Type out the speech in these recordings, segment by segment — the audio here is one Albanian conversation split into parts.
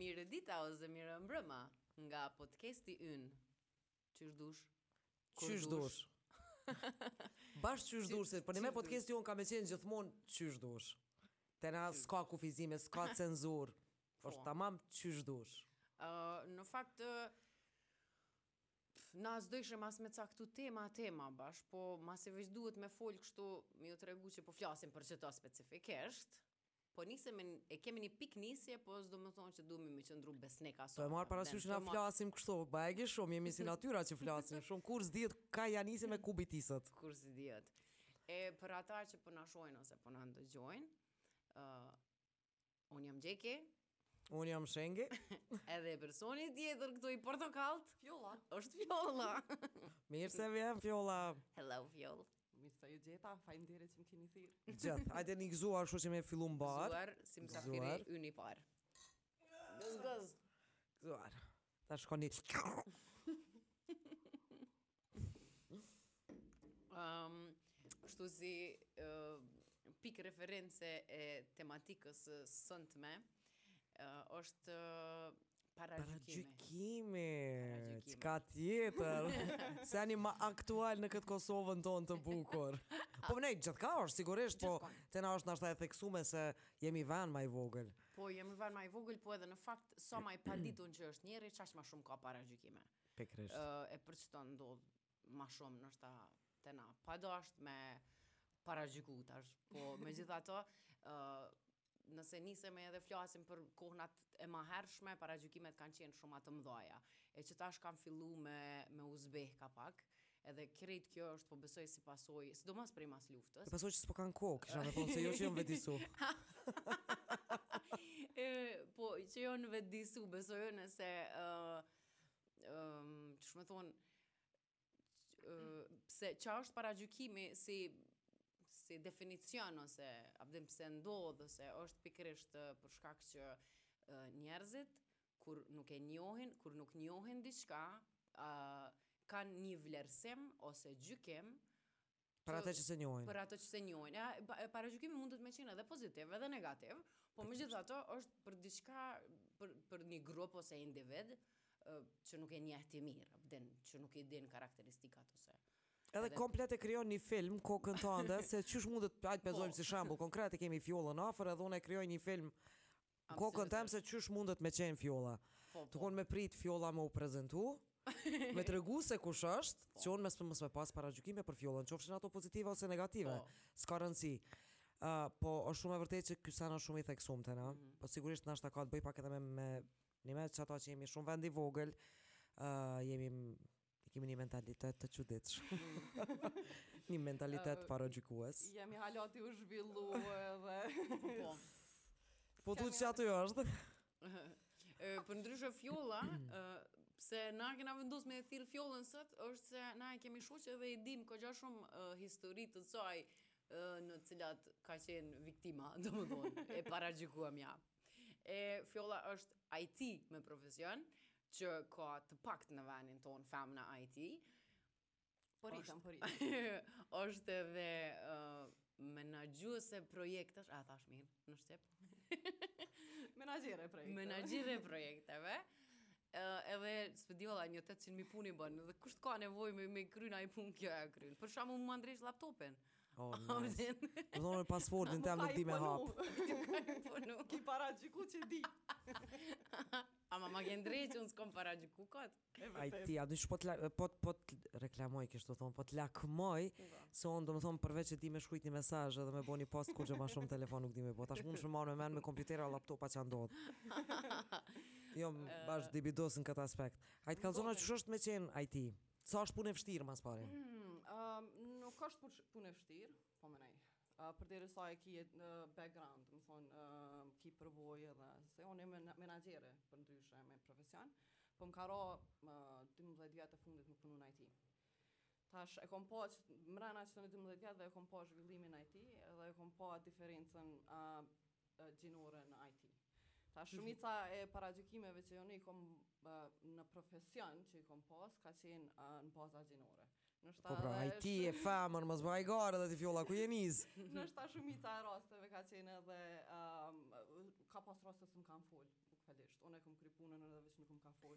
Mirëdita ose mirëmbrëma nga podcasti ynë. Qysh dush. Qysh dush. Bash qysh dush, se për qeto podcasti jonë ka me qenë gjithmonë qysh dush. Te na s'ka kufizime, s'ka cenzur. Po. është tamam qysh dush. Uh, në fakt, uh, Pff na s'do ishim as me caktu tema tema bash, po masi veç duhet me fol kështu me ju tregu që po flasim për qëto specifikisht, po nisem me e kemi ni pik nisje po s'do me thonë që duhemi me qëndru besnik Po e asaj marr parasysh na flasim kështu, bajagi shumë, jemi si natyra që flasim shumë, kurrë s'dihet ka ja nisim e ku bitisim. Kurrë s'dihet. E për ata që po na shohin ose po na ndëgjojnë, Unë jam Gjeki. Unë jam Shengi. Edhe personi tjetër këtu i portokalt. Fjolla. është Fjolla. Mirë se vjen Fjolla. Hello Fjoll. Mirë se ju gjeta, faleminderit që më keni thirrë. Gjëth, ajde një gëzuar, kshtu që me fillu mbarë. Gëzuar, si mysafiri jonë i parë. Gëz, gëz. Gëzuar, ta shkoni. Um, kështu si uh, pikë reference e tematikës së sotme, uh, është uh, paragjykimi. Çka tjetër? Seni ma aktual në këtë Kosovën tonë të bukur. Po ne gjithka është sigurisht, po te na është ndoshta e theksume se jemi ven ma i vogël. Po jemi ven ma i vogël, po edhe në fakt sa ma i paditun që është njeri, qaq ma shumë ka paragjykime. Pikërisht. E për qato ndodh ma shumë nashta te na. Pa dasht me paragjyku tash, po megjithatë, nëse nisemi edhe flasim për kohnat e mahershme, paragjykimet kanë qenë shumë të mdhaja. E që tash kanë fillu me, me u zbeh ka pak, edhe krejt kjo është po besoj si pasojë, sidomos prej mas luftës. E pasojë që s'po kanë kohë, kisha me thonë, se jo që janë vetdijsu. po, që janë vetdijsu, besoj nëse... Uh, um, qysh me thonë, uh, se ça është paragjykimi si, si definicion ose a din pse ndodh, ose është pikërisht uh, për shkak që uh, njerëzit, kur nuk e njohin, kur nuk njohin diçka, uh, kanë një vlerësim ose gjykim, Për atë që s'e njohin. Për atë që s'e njohin. Ja, paragjykimi mundet me qenë edhe pozitiv, edhe negativ, po megjithatë është për diçka për për një grup ose individ që nuk e njeh ti mirë, din, që nuk i din karakteristikat ose Edhe komplet e krijon një film kokën tënde se qysh mundet hajt ta zojmë po. si shembull konkret e kemi Fjollën afër edhe unë e krijoj një film kokën tem se qysh mundet me qenë fjolla. Po, po. Tu kon me prit fjolla me u prezentu, me tregu se kush është, po. që unë mos mos me pas paragjykime për fjollën, qofshin ato pozitive ose negative. Po. S'ka rëndësi. Uh, po është shumë e vërtetë që ky sen është shumë i theksum të na. Mm -hmm. Po sigurisht na ka të bëjë pak edhe me me një me çata që jemi shumë vend i vogël. Uh, jemi I kemi një mentalitet të çuditshëm. një mentalitet paragjykues. Jemi hala tu u zhvillu edhe. Po. Po tu çat ju është. Përndryshe fjolla, pse na kena vendos me e thirr fjollën sot, është se na e kemi shoqe dhe i dim kogja shumë histori të saj në cilat ka qenë viktima, domethonë, e paragjykumja. E Fjolla është IT me profesion, që ka të paktë në vendin tonë femna IT. Po rritem, po rritem. është edhe uh, menaxhuese projektesh, a thash mirë në shqip? Menaxhere projekteve. Menaxhere projekteve. Uh, edhe s'po di valla një 800 mijë punë i bon, dhe kush ka nevojë me me kry naj punë kjo e kryen. Për shembull mu ma ndreq laptopin. Oh, nice. Domethonë passwordin tem nuk di me hap. Po nuk ki paragjyku që di. Ama ma ke ndreq unë s'kom paragjyku kot. IT a din po të po po reklamoj qysh thonë po të lakmoj po. se unë domethonë përveç se di me shkruajt një mesazh edhe me bo ni post kurgjo ma shumë n'telefon nuk di me bo tash mundesh me marrë me mend me kompjuter apo laptopa çka ndodh. Jo, bash sidomos në këtë aspekt. A na kallzon çka është me qenë IT. Sa është punë e vështirë ma s'pari? Mm, um, nuk është punë e vështirë, po menoj. Uh, përderisa e ki në background, domethonë, uh, ki përvojë dhe, se unë jom menaxhere përndryshe me profesion, po më ka ra uh, 12 vjetët e fundit me punu në IT. Tash e kom pa që mrena qëtyne 12 vjetve dhe e kom pa zhvillimin IT dhe e kom pa diferencën uh, gjinore në IT. Tash shumica e paragjykimeve që unë i kom në profesion që i kom pas ka qenë në baza gjinore. N'dashta po pra, dhe... IT e femër, mos baj gajle dhe ti fjolla, ku je nis? n'dashta shumica e rasteve ka qenë edhe, um, ka pas raste s'më kanë fol, bukvalisht. Unë e kom kry punën edhe veç nuk më ka fol.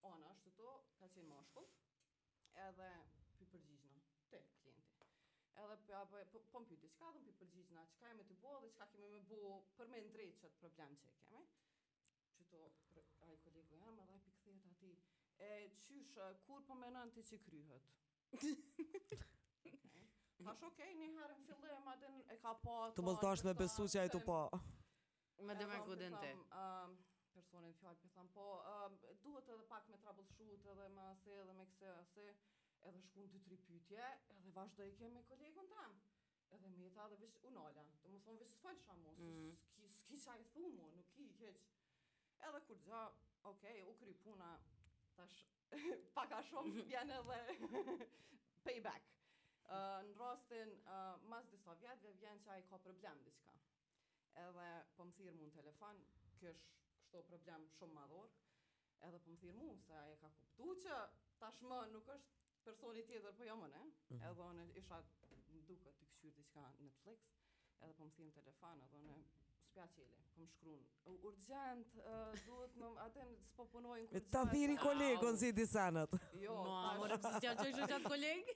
Ka qenë ashtu, ka qenë mashkull, edhe po i përgjigjna, te klienti. Edhe prapë, po, po më pyt, çka dhe unë po i përgjigjna, çka jemi tu bo dhe çka kemi me bo për me ndreq qët problem që e kemi. Qëto, ai kolegu jem, edhe po i kthehet atij, e qysh, kur po menon ti që kryhet? Tash ok, një herë në fillim atë e ka pa. Tu mos dasht me besu që ai tu pa. Me dhe me kudin ti. Ehm, personin n'fjalë prap po i tham, po ehm, duhet edhe pak me troubleshoot edhe me se edhe me këse ose edhe shkon 2-3 pytje edhe vazhdo hajt me kolegun tem. Edhe Meta dhe veç u nala. Do më thonë veç s'folsha mu, mm. s'ki çka i thu mu, nuk i keq. Edhe kur gja, okej, okej, u kry puna, tash pak a shumë vjen edhe payback. Uh, në rastin, uh, mas disa vjetëve vjen që ai ka problem diçka. edhe po më thirr mu në telefon, ke kështu problem shumë madhor, edhe po më thirr mu, se ai e ka kuptu që tashmë nuk është personi tjetër, po jam unë, mhm. edhe unë isha duke këqyrë diçka Netflix, edhe po më thirr në telefon, edhe unë s'po ja çeli, po më shkrun Urgjent, duhet më atë s'po punojnë kur Ta thirri kolegun s'i di senet. Jo, por pse s'ja çoj qat koleg?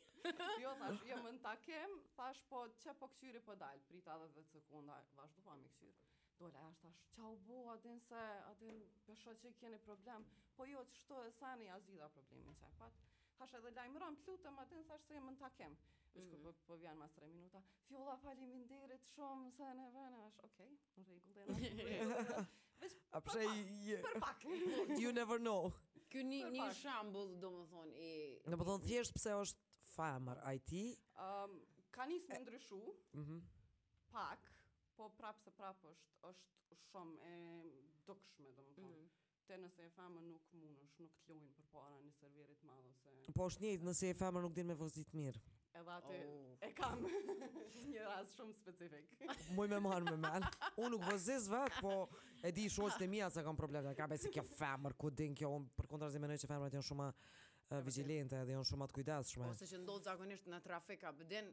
Jo, thash, jam në takim, thash po çe po kqyri po dal, prita edhe 10 sekonda, vazhdova me kqyr. Dola jashtë thash, çka u bo, a din se, a din për shkak çe keni problem? Po jo, kështu e sene ja zgjidha problemin çe pat. Thash edhe lajmëron, të lutem, a din thash se jam në takim. Është kur po vjen mas 3 minuta. Fjolla, faleminderit shumë se ne vënë, thash, okay. Në rregull, jam në rregull. Veç A pse i për pak. You never know. Ky një Për një pak. shembull, domethënë i Domethënë thjesht pse është femër, IT, ëm ka nisë me ndryshu. Mhm. Pak, po prapë se prapë është është shumë e dukshme, domethënë. Te nëse je femër nuk munësh, nuk të lojnë përpara një serveri të madh ose Po është njëjtë, nëse je femër nuk din me vozit mirë. Edhe aty e kam një rast shumë specifik. Muj me marrë me mend. Unë nuk vozis vet, po e di shoqet e mia se kam problem. Ka bërë si kjo femër, ku din kjo, unë për kundrazi menoj që femrat janë shumë uh, vigjilente edhe janë shumë atë kujdesshme. Ose që ndodh zakonisht në trafik a e din,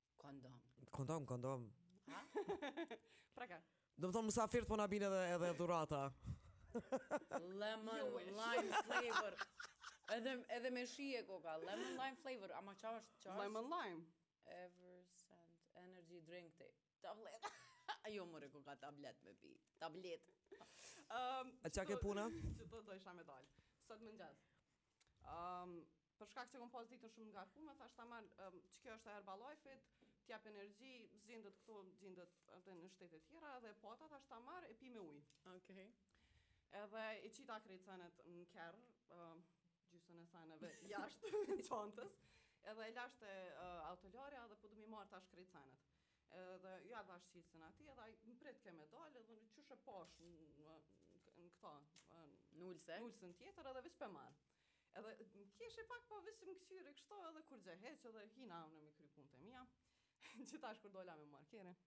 Kondom. Kondom, kondom. Ha? pra ka. Do më thonë musafirët po na bijnë edhe, edhe dhurata. Lemon, lime flavor. Edhe, edhe me shije kanka. Lemon, lime flavor. Ama çka është? Çka është? Lemon, lime. Effervescent energy drink te. Tablet. Ajo m'u dok ka tablet me pi. Tablet. Um, A çka ke puna? Që tu dashtë me dalë. Sot në mëngjes. Um, Për shkak se kom pas ditën shumë të ngarkuar, thash ta marr qikjo është e Herbalife-it, të jap energji, gjindet këtu, gjindet aty në shtete tjera dhe pata thash ta marr e pi me ujë. Okej. Edhe i qita krejt senet në kerr, gjysën e seneve jashtë çantës, edhe e lash te autolarja dhe po du mi marr tash krejt senet. Edhe unë ja dhash çilsin atij edhe ai më pritke me dalë edhe unë qysh e pashë në këta, në ulëse, në ulësen tjetër edhe veç pe marr. Edhe m'keshi pak po veç m'kqyri kështu edhe kurgjë hiç edhe hina unë me kry punët e mia. Që tash kur dola me marr kerrin.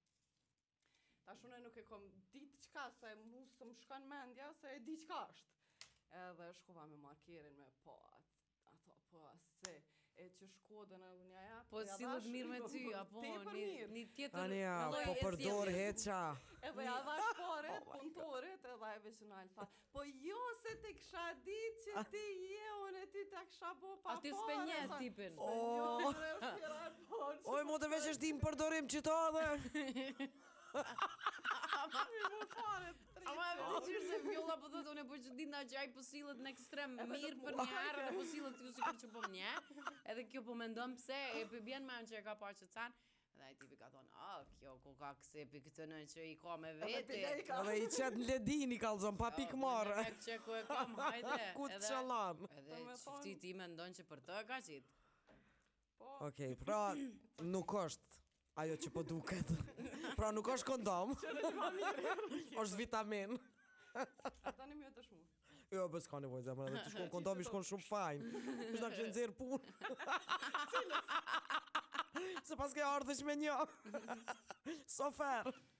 Tash unë nuk e kom ditë çka se mu s'më shkon mendja se e di çka është. Edhe shkova me marr kerrin më po atë ato po asi E që Shkodën e unë ja jap. Po sillet mirë me ty, apo një tjetër. Anja, po përdor heqa. Edhe ja dhash pare, oh punëtorit, edhe e vecinal tha. Po jo se të kisha ditë që ti je, unë e ty ta kisha bo pa pare. A ti s'pe njeh tipin. O, oj motër, veç është ti më përdorim që ta dhe. Më faret. Ama e vërtetë se Fjolla po thotë unë po çuditna që ai po sillet në ekstrem mirë përnjëherë dhe po sillet ju sikur që po më njeh. Edhe kjo po mendon pse e po bjen men që e ka pa qat sen. Dhe ai tipi ka thonë, a, kjo ku ka këse për këtë në që i ka me vete. Dhe i qet në ledinë i kallzon, pa pikë marre. Dhe qe ku e kam, hajde. Ku të qëllam. Edhe qëfti ti mendon që për të e ka qitë. Po. Okej, pra, nuk është. Ajo që po duket. pra nuk është kondom. është vitamin. A tani më të shumë. Jo, po s'ka nevojë zemër, të shkon kondomi shkon shumë fajn. Veç na ke nxjerr punë. Se paske ardhë me një. Sofer.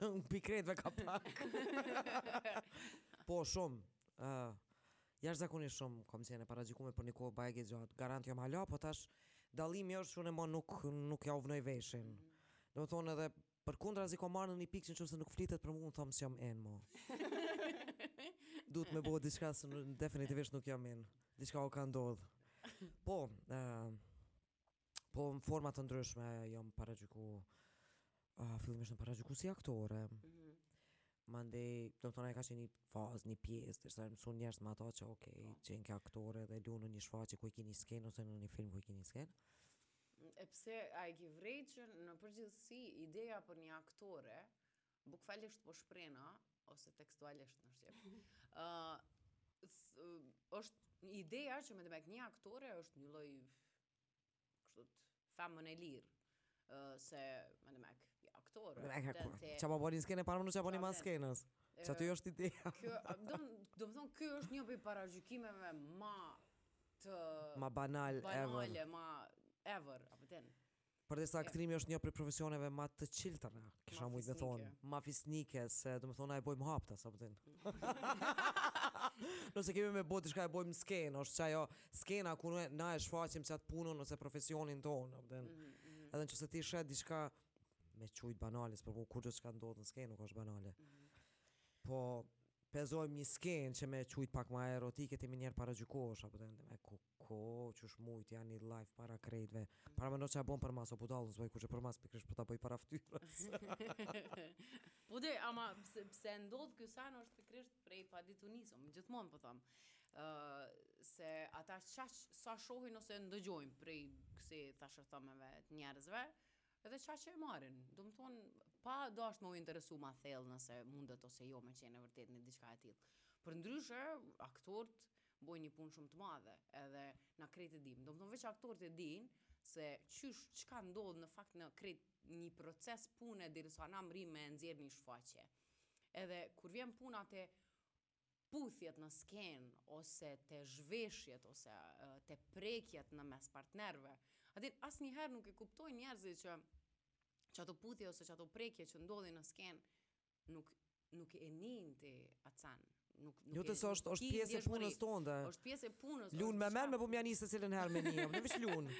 Mm. Prej krejtve ka pak. po, shumë. Uh, jashtëzakonisht shumë, kom qenë e paragjykume për një kohë bajagi gjatë. Garant jam hala, po tash dallimi është që mo nuk, nuk ja vnoj veshin. Mm -hmm. Domethonë edhe përkundrazi kom ardhë në një pikë që nëse nuk flitet për mu, unë thom s'jam in mo. Duhet me bo diçka se definitivisht nuk jam in. Diçka o ka ndodhë. Po, uh, Po në forma të ndryshme jam paragjyku uh, fillimisht jam paragjyku si aktore. Mm -hmm. Mandej, domethonë ka qenë një fazë, një pjesë, derisa u mësuan njerëz me ato që ok, oh. Po. që je aktore dhe luan në një shfaqje ku e ki një skenë ose në një film ku e ki një skenë. E pse a e ke vrejt që në përgjithësi ideja për një aktore, bukfalisht po shprehna, ose tekstualisht në shqip, uh, është ideja që me të me një aktore është një lloj kështu të femën e lirë, se demek, ja, aktore. Demek, kur, çka po boni në skenë, paramendo çka boni mas skenës. Qaty është ideja. Kjo, domethonë, kjo është një prej paragjykimeve ma të... Ma banal, ever. Banale, ma ever, a pe din. Përderisa aktrimi është një prej profesioneve ma të çiltërta, kisha mujtë me thonë, ma fisnike, se domethonë, na e bojmë haptas, a pe din. Nëse kemi me bo diçka e bojmë në skenë, është qajo, skena ku ne na e shfaqim qat punën ose profesionin tonë, a pe din. Edhe nëse ti sheh diçka me qujt banale, por kurgjo çka ndodh në skenë nuk është banale. Po pe zojmë një skenë që me qujt pak më erotike ti menjëherë paragjykohesh a pe din. Demek kuku qysh mujt janë një live para krejtve. Paramendo çka bën përmas, o budallë s'bëj kurgjo përmas, pikërisht po ta bëj para fytyrës. Po dhe, ama pse, pse ndodh ky sen është pikërisht prej paditunisë, unë gjithmonë po them. ë se ata çaq sa shohin ose ndëgjojnë prej kësi thashethëmeve të njerëzve edhe çaq që e marrin domethënë pa dashtë me u interesu ma thellë nëse mundet ose jo me qenë e vërtetë një diçka e tillë përndryshe aktorët bojnë një punë shumë të madhe edhe na krejt e dimë domethënë veç aktorët e dinë se qysh çka ndodh në fakt në krejt një proces pune derisa na mrrijmë me e nxjerrë një shfaqje edhe kur vjen puna te puthjet në skenë ose te zhveshjet ose te prekjet në mes partnerëve. Atje asnjëherë nuk e kuptojnë njerëzit që çato puthje ose çato prekje që ndodhin në skenë nuk nuk e nin ti atë send. Nuk nuk Jo të se është është pjesë e punës tonë. Është pjesë e punës. Lun me mend me mja nis secilën herë me një, jo veç lun.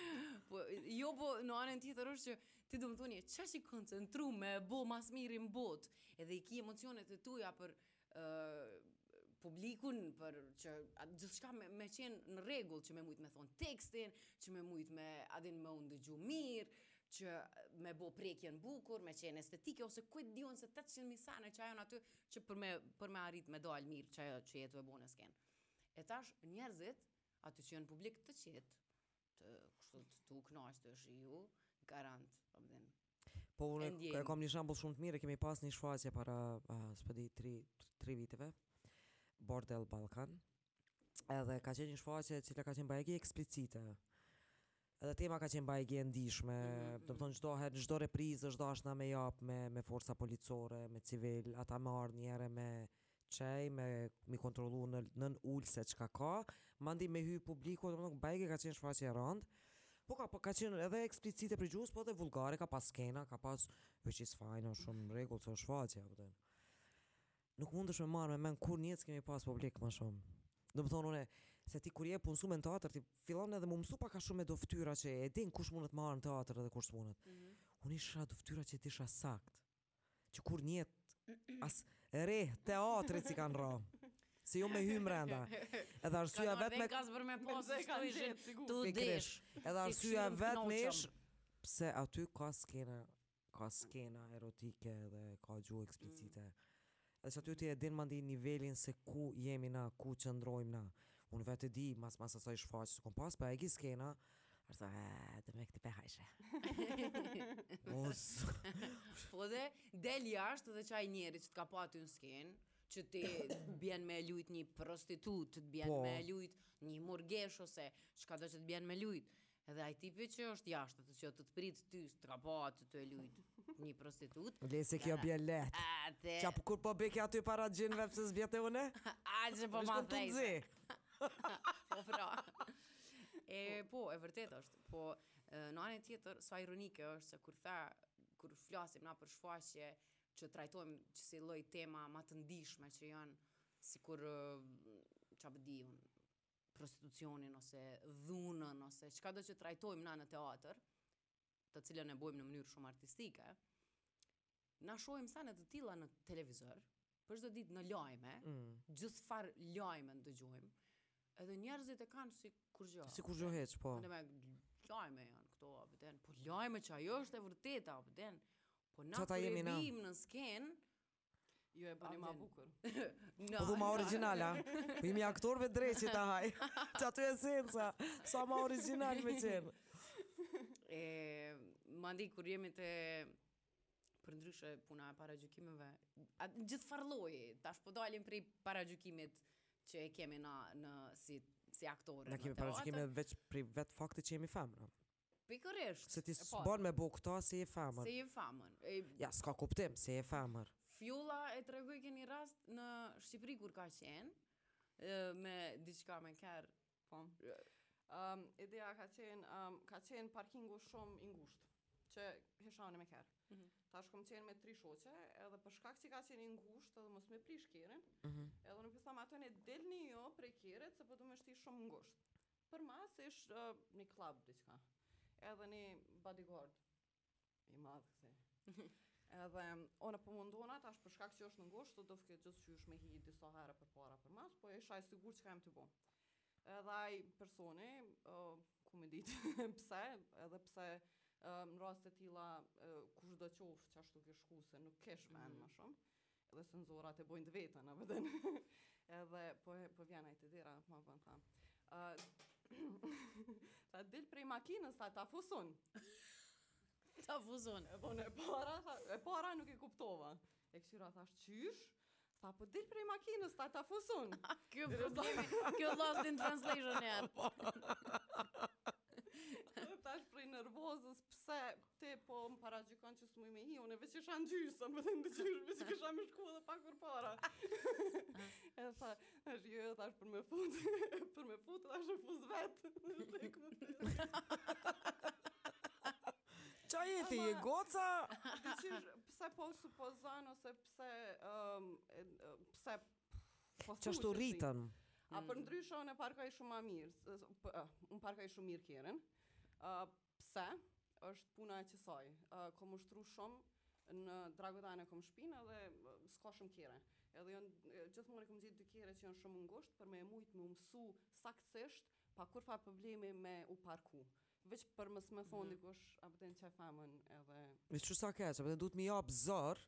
Po jo po në anën tjetër është që ti domethënë je çaq i koncentruar me bo ma s'miri në botë, edhe i ki emocionet e tua për publikun për që gjithçka me, me qenë në rregull që me mujt me thanë tekstin, që me mujt me a din me u ndëgju mirë, që me bo prekjen bukur, me qenë estetike ose ku e di un se 800 mijë sene janë aty që për me për me arrit me dal mirë çajo që je tu e bo në skenë. E tash njerëzit aty që janë publik të qetë, kështu tu u kënaqë tu shi ju, garant, po më dhim. Po unë e kam një shembull shumë të mirë, kemi pas një shfaqje para, uh, s'po di, tri, tri viteve, Bordel Balkan, edhe ka qenë një shfaqje cila ka qenë bajagi eksplicite, edhe tema ka qenë bajagi e ndishme, mm -hmm. Mhm. domethënë çdo herë, në çdo reprizë është dashtë na me japë me, me forca policore, me civil, ata me ardhë njëherë me qen me mi kontrollu në nën ulëse çka ka mandej me hy publiku domethënë bajagi ka qenë shfaqje e rëndë po ka po ka qenë edhe eksplicite prej gjuhës po edhe vulgare ka pas skena ka pas which is fine është shumë në rregull se është shfaqje a po din nuk mundesh me marrë me mend kurrë nuk kemi pas publik më shumë domethënë unë se ti kur je punësume në teatër ti fillon edhe m'u mësu pak a shumë me do fytyra që e din kush mundet m'ardhë në teatër edhe kush s'mundet mm -hmm. unë i shihsha do fytyra që e disha sakt që kurrë n'jetë as rreth teatrit s'i kanë ra. Se jo me hymë renda. Edhe arsyeja vetë me... Ka zbër me posë, e kanë gjithë, sigur. Tu dish. Edhe arsyeja e vetme ish... Pse aty ka skena, ka skena erotike dhe ka gjuhë eksplicite. Mm. Dhe që aty ti e din mandej nivelin se ku jemi na, ku qëndrojmë na. Unë vetë e di, mas mas asaj shfaqje që kom pas, prej gjithë skenave, është thënë, eee, të me k'ti pe hajshe. o, po dhe, del jashtë dhe çaj njeri që të ka pa aty në skenë, që ti bjen me lujt një prostitutë, që të bjen po. me lujt një murgeshë, ose çkado që të bjen me lujt. Edhe ai tipi që është jashtë që t'ka prit ty, të ka pa ty tu e lujt një prostitutë. Lëre se kjo bje let. Ate. Qa po kur po deshesh aty para gjinve pse s'vjen te une? A që po ma the se. Po pra. E po, e vërtetë është. Po në anën tjetër, sa ironike është se kur tha, kur flasim na për shfaqje që trajtojmë që si lloj tema ma të ndishme që janë sikur çfarë di unë prostitucionin ose dhunën ose çkado që trajtojmë na në teatër, të cilën e bojmë në mënyrë shumë artistike, na shohim skena të tilla në televizor, për çdo ditë në lajme, mm. gjithfarë lajme dëgjojmë, edhe njerëzit e kanë sikur gjo. Sikur gjo hiç, po. Ama lajme janë këto, a po din, po lajme që ajo është e vërteta, a po din, po na t'i bim në skenë, Ju e bëni ma bukur. Na po dojm ma origjinale. Po jemi aktore dreqi ta hajë. Qaty është esenca. Sa ma origjinal me qenë. E, mandej, kur jemi te përndryshe puna e paragjykimeve, gjithfarëlloj, tash po dalim prej paragjykimit që e kemi na, në si, si aktore. Na kemi paragjykime veç prej vetë faktit që jemi femra. Pikërisht. Se ti s'bën me bo këto se je femër. Se je femër. Ja, s'ka kuptim, se je femër. Fjolla e tregojke një rast në Shqipëri kur ka qenë, me diçka me kerr, po. Um, ideja ka qenë, um, ka qenë parkingu shumë i ngushtë, që s'hini me kerr. Mm -hmm. Tash kom qenë me tri shoqe, edhe për shkak që ka qenë i ngushtë edhe mos me prish kerrin, mm -hmm. edhe u pata thënë delni ju prej kerrit, se po dum me e shti shumë ngushtë. Përmas ish uh, një klab diçka. Edhe një bodyguard. I madh kësi. Edhe ona po mundohna tash për shkak që është ngushtë, duhke gjithqysh me hi disa herë përpara përmas, po isha e sigurt çka jam tu bo. Edhe ai personi, uh, ku me ditë pse, edhe pse uh, në raste të tilla uh, kushdo qoftë qashtu kish shku se nuk kesh vend mm -hmm. ma shumë. Edhe senzorat e bojnë të vetën, a po din. Edhe po, po vjen ai te dera, m'bon tha. tha, dil prej makinës, tha, ta fus un. Ta fus un. E bon, e para, thash, e para nuk e kuptova. E kqyra, thash, qysh? Tha, po dil prej makinës, tha, ta fus un. Qy problemi, kjo lost in translation e atë. Po. Tash prej nervozës, pse, Ti po më paragjykon që s'muj me hi, unë veç isha në gjysë, më dhe në gjysë, veç isha me shku edhe pak përpara. e tha, është jo, e thash për me fut, për me fut, thash e fus vetë. Ça je ti, je goca? Të qysh, pse po supozon, ose pse, um, pse, po thush. Qashtu rritën. A për ndryshon e parkoj shumë ma mirë, unë parkoj shumë mirë kerrin, Pse? Është puna e qësaj. Kom ushtru shumë në Dragodan e kom shpin edhe s'ka shumë kerre. Edhe jon gjithmonë kom gjet dy kerre që jon shumë ngusht për me e mujt me u msu saktësisht pa kurrfarë problemi me u parku. Veq për mos me thon dikush a po te kqe femën edhe. Veq qysh sa keq, a po të duhet me i jap zor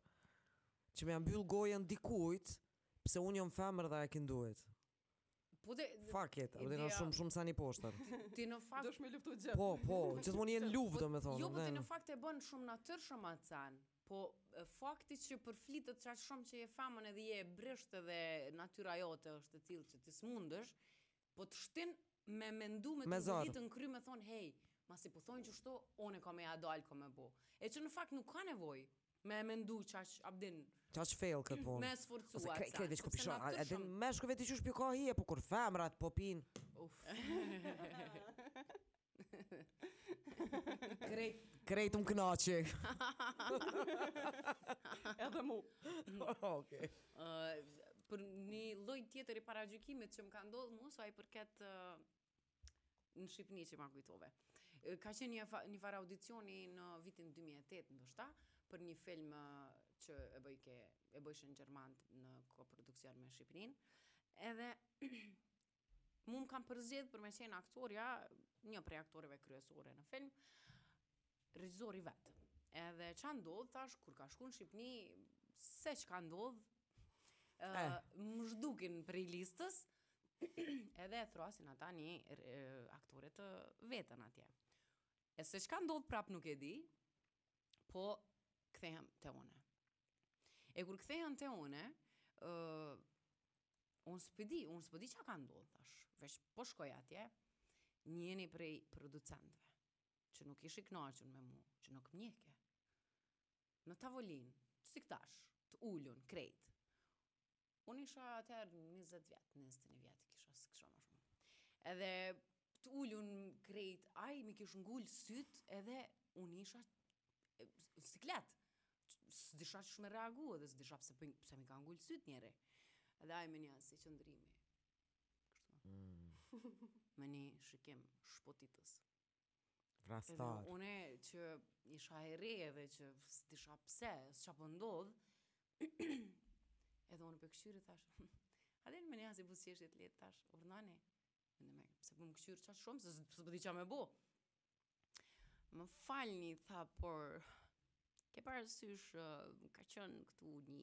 që me ja mbyllë gojën dikujt pse un jom femër dhe a e kindujt. Po de Fuck it, apo janë shumë shumë sa një poshtër. Ti në fakt dush me luftu gjë. Po, po, gjithmonë je në luftë, po, domethënë. Jo, po ti në fakt e bën shumë natyrshëm atë sen. Po fakti që përflitet çaj shumë që je femën edhe je brisht edhe natyra jote është e tillë që ti s'mundesh, po të shtin me mendu me të hi n'kry me thon hey, masi po thonë qështu, unë kam me ja dal kam me bo. E që në fakt nuk ka nevojë. Me e mendu qaq a din. Qaq fell këtë punë. Me sforcuat. Ose krejt krejt veç ku pishon. A din meshkujve qysh po u ka hije, po kur femrat po pin. Uf. Krejt, krejt um kënaqe. Edhe mu. Okej. Ë për një lloj tjetër i paragjykimit që më ka ndodhur mua sa i përket në Shqipni që ma kujtove. Ka qenë një, një farë audicioni në vitin 2008, ndoshta, për një film që e bëjke, e bëjshën gjermant në koproduksion me Shqipninë. Edhe, mu më kanë përzgjedh për me qenë aktorja, një prej aktoreve kryesore në film, Regjisori vet edhe ça ndodh tash kur ka shku në Shqipni se çka ndodh eh. më zhdukin prej listës edhe e thrasin ata një aktore të vetën atje. E se çka ndodh prap nuk e di, po kthehen te unë. E kur kthehen te unë, ë uh, un s'po di, un s'po di çka ka ndodh tash. Veç po shkoj atje, njëni prej producentëve. që nuk ish i kënaqun me mu, që nuk m'njehke. Në tavolinë, si qitash, t'ulun, krejt. Unë isha atëher njëzet vjet, njëzet e një vjet i kisha, s'kisha ma shumë. Edhe t'ulun krejt, ai m'i kish ngul syt edhe unë isha siklet. S'disha qysh me reagu edhe s'disha pse po pse m'i ka ngul syt ky njeri. Edhe ai me një si qëndrim. Kështu. Mm. me një shikim shpotitës. Vrastar. Edhe une që isha e re edhe që s'disha pse, ça po ndodh, edhe unë po e kqyri thash, a din me njëfarë buzëqeshje të letë thash, urnani, edhe më, pse po më kqyr qaq shumë, se s'po di ça me bo. Më falni, tha, por, ke parasysh, uh, ka qënë këtu një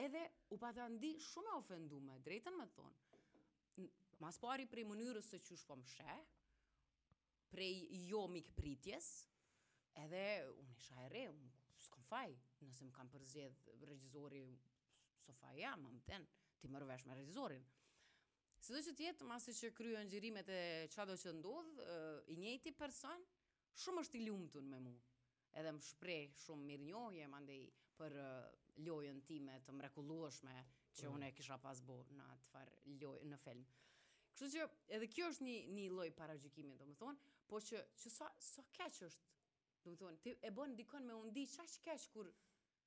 Edhe u pata ndi shumë e ofendume, drejtën me thonë. Ma s'pari prej mënyrës se qysh po më sheh, prej jomikpritjes, edhe unë isha e re, unë s'kom faj, nëse më ka përzgjedh regjizori, s'o faj jem, apo e din, ti merru vesh me regjizorin. Sido që të jetë, masi që kryhen xhirimet e çado që ndodh, i njëti person, shumë është i lumtun me mu, edhe më shpreh shumë mirënjohje mandej për lojën time të mrekullueshme që unë e kisha pas bo në atëfarë loje në film. Kështu që edhe kjo është një, një lloj paragjykimi, domethonë, po që, që sa, sa keq është, domethonë, ti e bon dikon me u ndi qaq keq kur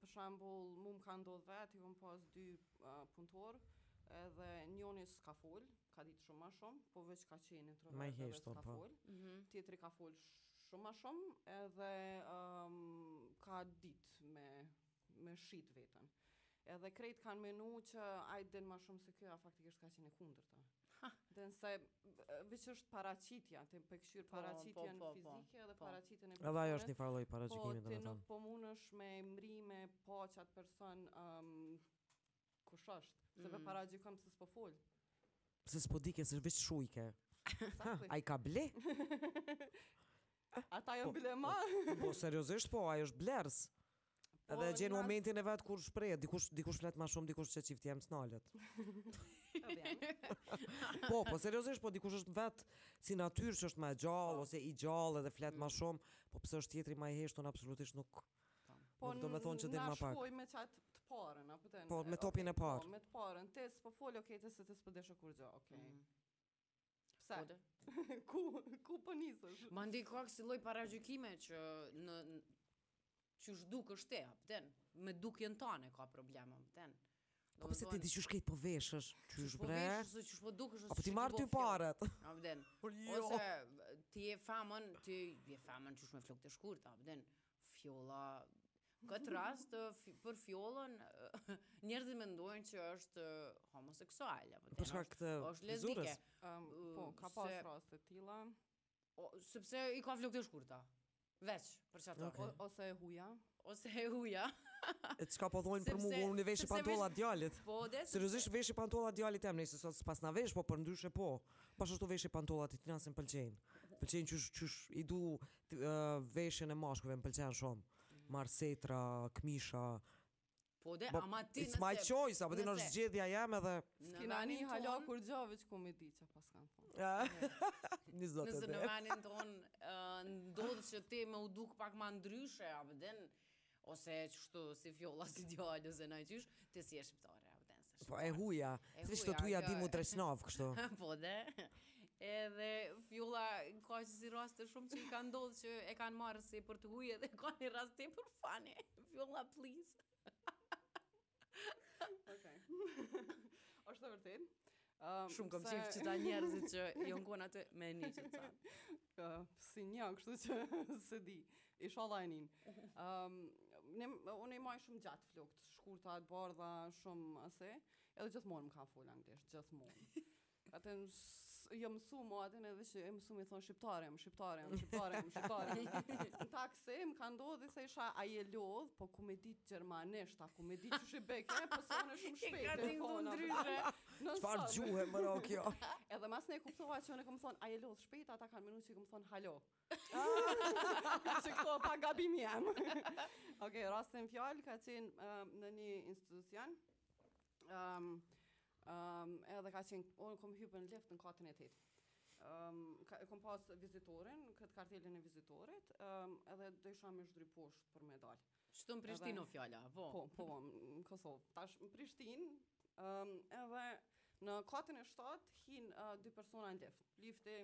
Për shembull, mu më ka ndodh vetë, i kom pas dy punëtorë, edhe njoni s'ka fol, ka ditë shumë ma shumë, po veç ka qenë introvert edhe s'ka po. fol, mhm. tjetri ka fol shumë ma shumë, edhe ka ditë me, me shit veten. Edhe krejt kanë menu që ai din ma shumë se kjo, a faktikisht ka qenë e kundërta. Dhe nëse veç është paraqitja, ti po e kqyr po, paraqitjen po, po, po, fizike dhe po. paraqitjen e personit. Edhe ajo është një farë lloj paragjykimi po, domethënë. Po ti nuk po mundesh me mrri me pa qat person um, kush është, se mm. paragjykon se s'po fol. Se s'po doke se veç shujke. Ai ka ble? A tha jo po, ble ma. Po, po seriozisht po, ai është blerës. Po, Edhe gjen na- momentin e vet kur shpreh, dikush dikush flet më shumë, dikush është i ftohtë i ngadaltë. po, po seriozisht, po dikush është vet si natyrë që është ma e gjallë Po. ose i gjallë edhe flet Mm. ma shumë, po pse është tjetri ma i heshtun absolutisht nuk Po nuk domethonë që din ma pak. shkoj me qatë të parën, apo të Po, me topin e parë. Po, me të parën, te s'po folë, okej, te se te s'po di kurgjë, okej. Mm. Pse? Po ku ku po nisësh? Mandej ka asi lloj paragjykime që qysh dukesh ti, a po e din, me dukjen tane ka problem, a po e din. Po përse ti di qysh krejt po veshesh, qysh po bre? Po veshesh, qysh po dukesh, qysh po t'i marrë ty paret. A po e din, jo. ose ti je femën, ti je femën qysh me flokë të shkurta, a po e din. Fjolla, në këtë rast për Fjollën njerëzit mendojnë që është homoseksuale apo për shkak të është lesbike. Um, po, ka pas se... raste të tilla. O, sepse i ka flokët e shkurta. Veç, për qato. Okay. Ose e huja, ose e huja. E çka po thonë për mua unë veshi pantolla djalit. Po, dhe seriozisht veshi pantolla djalit jam nëse sot s'paskna vesh, po përndryshe po. Po ashtu veshi pantollat e tina se m'pëlqejnë. Pëlqejnë qysh qysh i du Veshjen e mashkujve më pëlqen shumë. Marr setra, këmisha. Po de, po, ama ti nëse... It's my choice, apo din, është zgjedhja jem edhe... S'ki naj hall, kurgjo, veç ku me di çka s'kanë thonë. Një zot e di. Nëse në venin tonë, ndodh që ti me u duk pak ma ndryshe, apo din, Ose e qështu si Fjolla si djalë ose në qysh, ti s'je shqiptare, a vërtet se Po e huja, veç të huja din m'u dresnav kështu. po dhe, edhe Fjolla ka qasi raste shumë që i ka ndodhë që e kanë marrë si për të huj dhe ka një rast tepër fani, Fjolla please. Okej. Është e vërtetë. Um, Shumë kam qejf qeta njerëzit që jon kon aty me ni qeta. Uh, si një, kështu që s'e di, ishalla e nin. Um, ne, unë i maj shumë gjatë flokt t'shkurta, t'bardha, shumë ase, edhe gjithmonë më kanë fol anglisht, gjithmonë. Atë jam jo mësu mo edhe veç jam mësu me thonë shqiptare, më shqiptare, më shqiptare, më shqiptare. Në taksi, më ka ndodhë dhe se i thashë a je lodhë, po ku me ditë gjermanisht, a ku me ditë që shë beke, po se unë shumë shpejt. I ka tingëllu ndryshe. Çfarë gjuhe më ro kjo? Edhe masnej kuptova që unë e kom thonë, a je lodhë shpejt, ata kanë menu që i kom thonë, halo. Ah, se këto pa gabim jam. Okej, okay, rasti në fjalë ka qenë uh, në një institucion. Ëm um, um, edhe ka qenë unë kom hyrë në lift në katin e tetë. Ëm um, ka kom pas vizitorin, këtë kartelën e vizitorit, ëm um, edhe dojsha me zhdryp poshtë për me dal. Qitu në Prishtinë fjala, po. Po, po, po në Kosovë. Tash në Prishtinë, ëm um, edhe në katin e shtatë hin uh, dy persona në lift. Lifti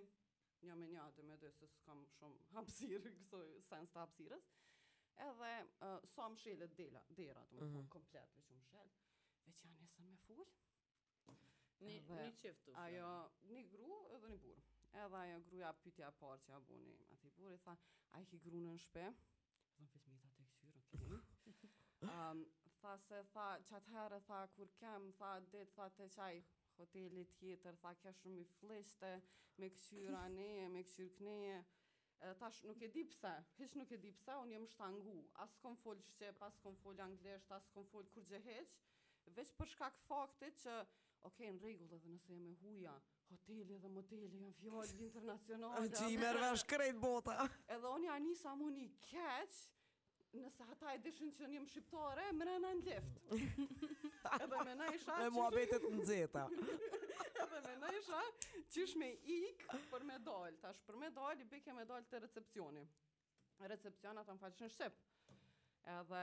Një me një, dy me dy, se s'kam shumë hapësirë kësoj sens të hapësirës. Edhe uh, sa mshelet dela, dera, domethonë, mhm. komplet, veç u mshel, veç ja nisën me fol. Një, edhe, një çift të Ajo, një gru edhe një burrë. Edhe ajo gruja pytja e parë që ja boni, atij burrit i tha, a e ki grunë në shpi? Dhe në fitmi ta të kqyrë, okej. um, tha se tha, qatëherë, tha, kur kem, tha, dit, tha, te qaj, Hoteli tjetër tha kjo shumë i flliqtë me kqyr aneje me kqyr kneje edhe tash nuk e di pse hiq nuk e di pse unë jom shtangu as skom fol shqip as skom fol anglisht as skom fol kurgje hiq veq për shkak faktit që ok në rregull edhe nëse jom e huja hoteli edhe moteli jan fjalë internacionale që i merr vesh krejt bota edhe unë ja nisa mu ni keq Nëse ata e dishin që jom shqiptare, mrena në lift. Edhe me në isha... Me mua betet në zeta. Edhe menojsha qysh me ik për me dal. Tash për me dal, i bike me dal te recepcioni. Recepcion ata më folshin shqip. Edhe,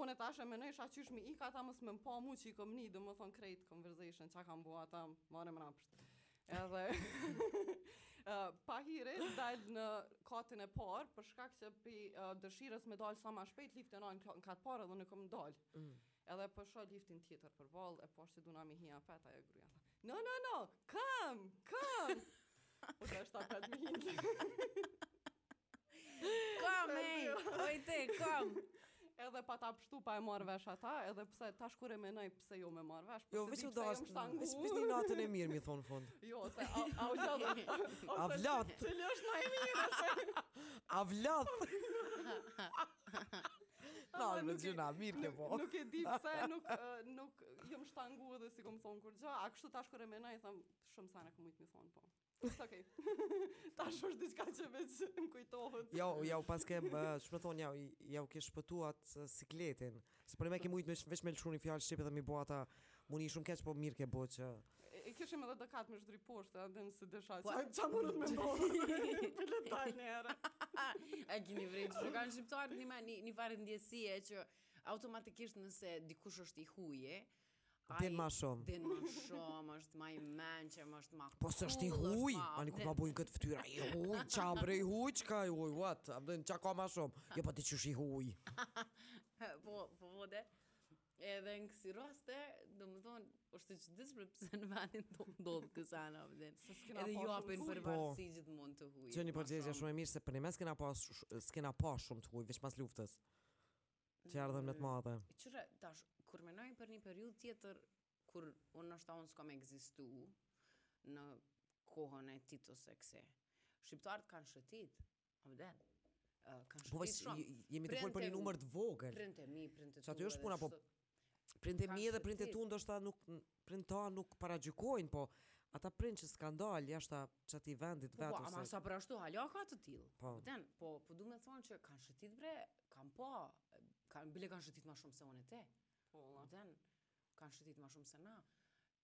unë e tash e menojsha qysh me ik, ata mos me më pa mu që i kom ni, domethonë krejt conversation, qa kanë bo ata, marre më rapsht. Edhe uh, pahiri dal në katin e parë për shkak se pi uh, dëshirës me dal sa ma shpejt liftin në në kat parë edhe unë kom dal. Mm. Edhe po shoh liftin tjetër përballë e poshtë duna me hi, ja pat ajo gruaja. No no no, come, come. Po dashta pat mi. Come, hej, oj te, come. Edhe pata pështu pa e marrë vesh ata, edhe pse tash kur e menoj pse jo me marrë vesh, jo, pse jo, di pse jam shtangu. Jo, veç një natën e mirë, mi thonë n'fund. Jo, se a, a u gjatë... A vlatë! Që li është ma e mirë, se... A vlatë! Na, me gjuna, mirë ke bo. Nuk e di pse, nuk, nuk jam shtangu edhe s'i kom thonë kurgjo, a kështu tash kur e menoj, thom, shumë sene kom mujt mi thonë po. Është okay. Tash është diçka që veç më kujtohet. Jo, jau paske, domethonë ja, jau ke shpëtu at sikletin. Se përnime ke mujt veç me lëshu ni fjalë shqip dhe mi bo ata mu ni shumë keq, po mirë ke bo që. E kishim edhe të kate me zbrit poshtë, edhe unë s'desha, po, qa mundët me bërë, për le taj një herë. A keni vrejt, që kanë shqiptarët një, një, një farë ndjesie që automatikisht nëse dikush është i huj, Din ma shumë. Din ma shumë, është ma i menqëm, është ma cool, Po se është i huj, ani kur ma bojnë këtë ftyrë, i huj, qa bre i huj, qka i huj, what, a bëdhen qa ka ma shumë, jo pa po ti që është i huj. po, po, po, de, edhe në kësi raste, domethonë, është të që disë për pse në vendin tonë ndodh kësa në abëdhen. Edhe ju apin përparësi gjithmonë të huj. Qe një përgjegje shumë e mirë, se përnime s'kena pa shumë të huj, veç mas luftës. Që ardhën me të madhe. Qëra, tash, kur menoj për një periudhë tjetër, kur unë nashta unë s'kam ekzistu në kohën e Titos e kësi. Shqiptarët kanë shëtit, më den. Uh, kanë po, shëtit shumë. Jemi tu folë për një numër të vogël. Print e mi, print e tu. Qaty është puna, po Print e mi dhe print e tu ndoshta nuk print tanë nuk paragjykojnë, po ata print që s'kanë dalë jashtë qati vendit po, vet po, ose. Po, ama sa për ashtu hala ka të tillë. Po. Den, po po du me thonë që kanë shëtit bre, kanë pa, po, kanë bile kanë shëtit ma shumë se unë e ti. Po, den, kanë shëtit ma shumë se na.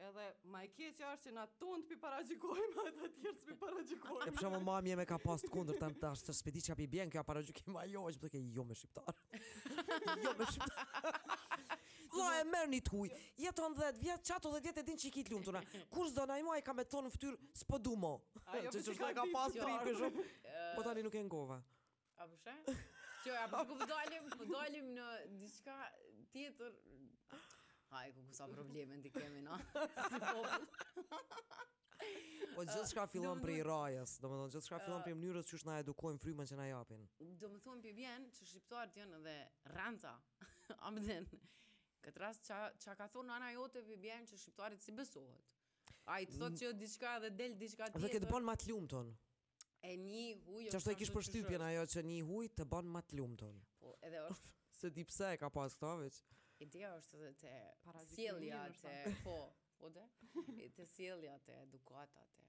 Edhe ma e keqja është që na tont t'i paragjykojmë edhe të tjerët t'i paragjykojmë. E për shembull mami jeme ka pas të kundërtën tash s'pe di qysh i bjen kjo paragjykim a jo është përke jo me shqiptar. jo me shqiptar. Vla e merr një të huj, jeton dhetë vjet, qato dhetë vjet e din që i ki t'lumtuna. Kur s'don ai mo i ka me t'thonë në fytyrë, s'po du mo. Ajo që që shkaj ka pas tri për shumë. Po tani nuk e ngova. A po sheh? Qe, a po sheh ku dalim, po dalim në diçka tjetër. Hajku sa problemet i kemi na? Si Po gjithçka fillon prej rrajës, domethonë, gjithçka fillon prej mënyrës qysh na edukojnë frymën që na japin. Domethonë po bjen që shqiptarët janë dhe rrenca, a m'dhen. Këtë rast, ça, ça ka thonë nana jote po bjen që shqiptarit s'i besohet. Ai të thotë që diçka dhe del diçka tjetër. Dhe ky të bon ma të lumtun. E një huj është Qashtu e kish përshtypjen ajo që një huj të ban ma të lumtun. Po, edhe është. S'e di pse e ka pas këto veç. Ideja është edhe te sjellja te po, po dhe te sjellja te edukata te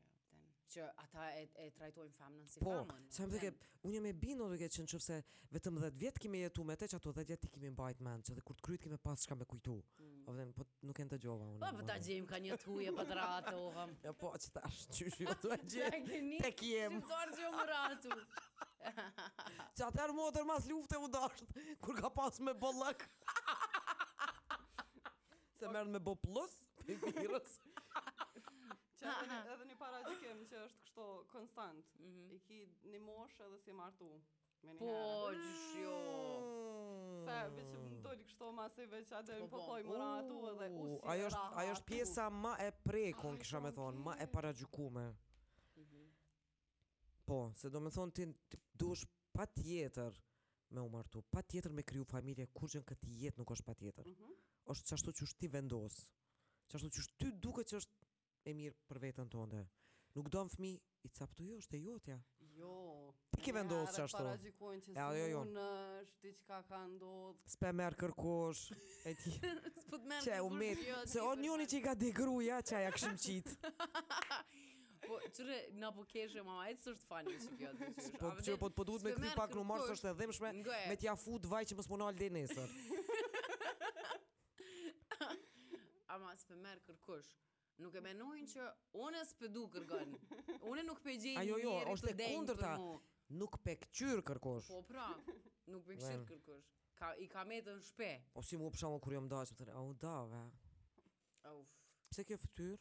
që ata e, e trajtojnë femnën si po, femën. Po, sa m'duket, unë jam e bindur duke që nëse Vetëm dhjetë vjet ki me jetu me te qato dhjetë vjet i ki me mbajt mend që dhe kur të kryt ki me pas çka me kujtu mm. o vëdhen po nuk e ndëgjova unë po për po, ta gjejm ka një të huje për të ratë o vëm ja po që ta është qysh jo të gjim te kjem që farë që më ratu që atër motër mas lufte u dasht kur ka pas me bollëk se mërën me bo plus për virës Qe edhe, edhe një paragjykim që është kështu konstant. Mm -hmm. I ki një moshë edhe s'je martu. Po, qysh jo. Mm. Sa veç më dol kështu më asoj veç atë po, po, po thoj mora atu edhe u si. Ajo është ajo është pjesa ma e prekun, kisha me thonë, ma e paragjykume. Mhm. Po, se domethonë ti dush patjetër me u martu, patjetër me kriju familje, kurgjo n'këtë jetë nuk është patjetër. Mm -hmm. është qashtu qysh ti vendos, qashtu qysh ty t'duket që është e mirë për veten tënde. Nuk don fëmijë, i kap, jo është e jotja. Jo. Ti ke vendosë qashtu. E ajo jo. Unë është ti çka ka ndodh. S'pe merr kërkush. E ti. S'po t'merr kërkush. Qe ke metë. Jo, Se o njoni që i ka degruja, që aja këshim qitë. Po, qëre, na po keshim, mama, e cështë fani që kjo të qeshësh. Po, që po të po duhet me këti pak në marë, se është e dhimshme, me t'ja fut vaj që mos me u nal deri nesër. Ama s'pe merr kërkush. Nuk e menojnë që unë s'pe du kërkon. Unë nuk pe gjej Ajo jo, njeri është të e denjë kundërta. për mu. Nuk pe këqyr kërkush. Po pra, nuk pe këqyr kërkush. Ka, ka metë në shpi. O si mu për shembull kur jam da, më thanë, "A u dave?" Auf. Pse kjo fytyrë?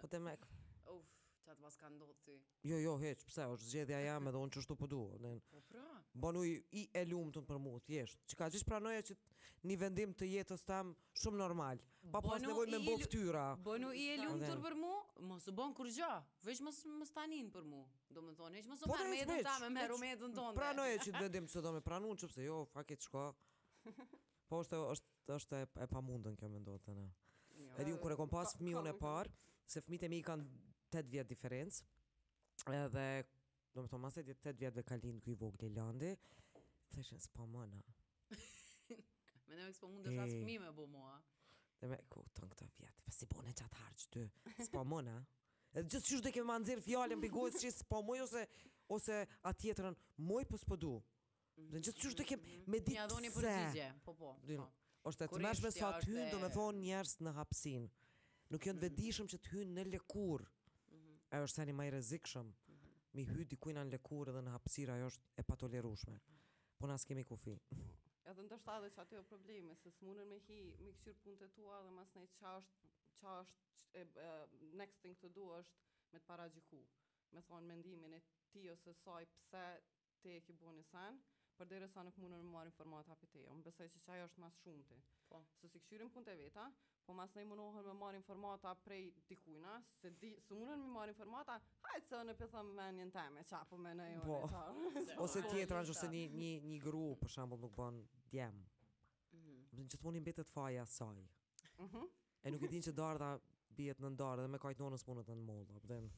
Po te mek. Uf, çka t'mos ka ndodh ty. Jo, jo, hiç, pse është zgjedhja jem edhe unë çështu po dua. Ne. Po pra. Bonu i e lumtun për mua thjesht. Çka gjithë, pranoje si një vendim të jetës tem shumë normal. Pa pas nevojë me bo fytyra. Bonu i e lumtur për mua, mos u bon kurgjë. Veç mos mos tanin për mua. Do të thonë, hiç mos u po, merr me jetën teme, merru me jetën tane. Pranoje si vendim n'do me pranuar, n'se jo, faket çka. Po është është është e, e pamundun kjo me ndodh te na. Jo. Edhe unë kur e kam pas fëmijën e parë, se fëmijët e mi kanë 8 vjet diferencë. Edhe, do më thonë, mas 8 vjetëve ka lind ky i vogli Landi, thojshin s'po munën. Me në me kesh s'po mund t'i shas fëmi me bo mo. Dhe me, ku, tanë këto vjetë, pa si bo një qat'herë ty, s'po munën. Edhe gjithqysh deshën me ma nxjerr fjalën prej gojës që s'po muj, ose, ose a tjetrën, moj për po s'po du. Mhm. Dhe gjithqysh deshën mhm. me ditë pse... Ni e dojnë përgjigje, po po. Dojn, po. është e tmerrshme sa të hyjnë, do me thonë njerëz në hapsinë. Nuk jënë ve mhm. dishëm që të hyjnë në lëkurë. E është seni ma i rrezikshëm. Mi hy dikujna në lëkurë edhe në hapsirë, e është e patolerueshme. Po na s'kemi kufi. Edhe ndoshta edhe qaty o problemi, se s'mundën me hi, me këqyrë punët e tua dhe masnej qa është, qa është, next thing to do është me të paragjyku. Me thonë mendimin e ti ose saj pëse ti e ki bo një sen, përderisa nuk munën me marrë informata për te. Unë besoj që qaj është ma s'shumti. Po. Se s'i kqyrim punët e veta, po masnej munohen me marrë informata prej dikujna, se di, s'munën me marrë informata, hajt se po thom menen teme, qa po menoj po. një qa. Ose tjetra, që se një, një, një gru, për shambull, nuk bën djem. Mm -hmm. Gjithë monë i mbetet faji asaj. Mm -hmm. E nuk e din që dardha bjen nën dardhë dhe me ka jet nonën s'munet nën mollë, a po thon.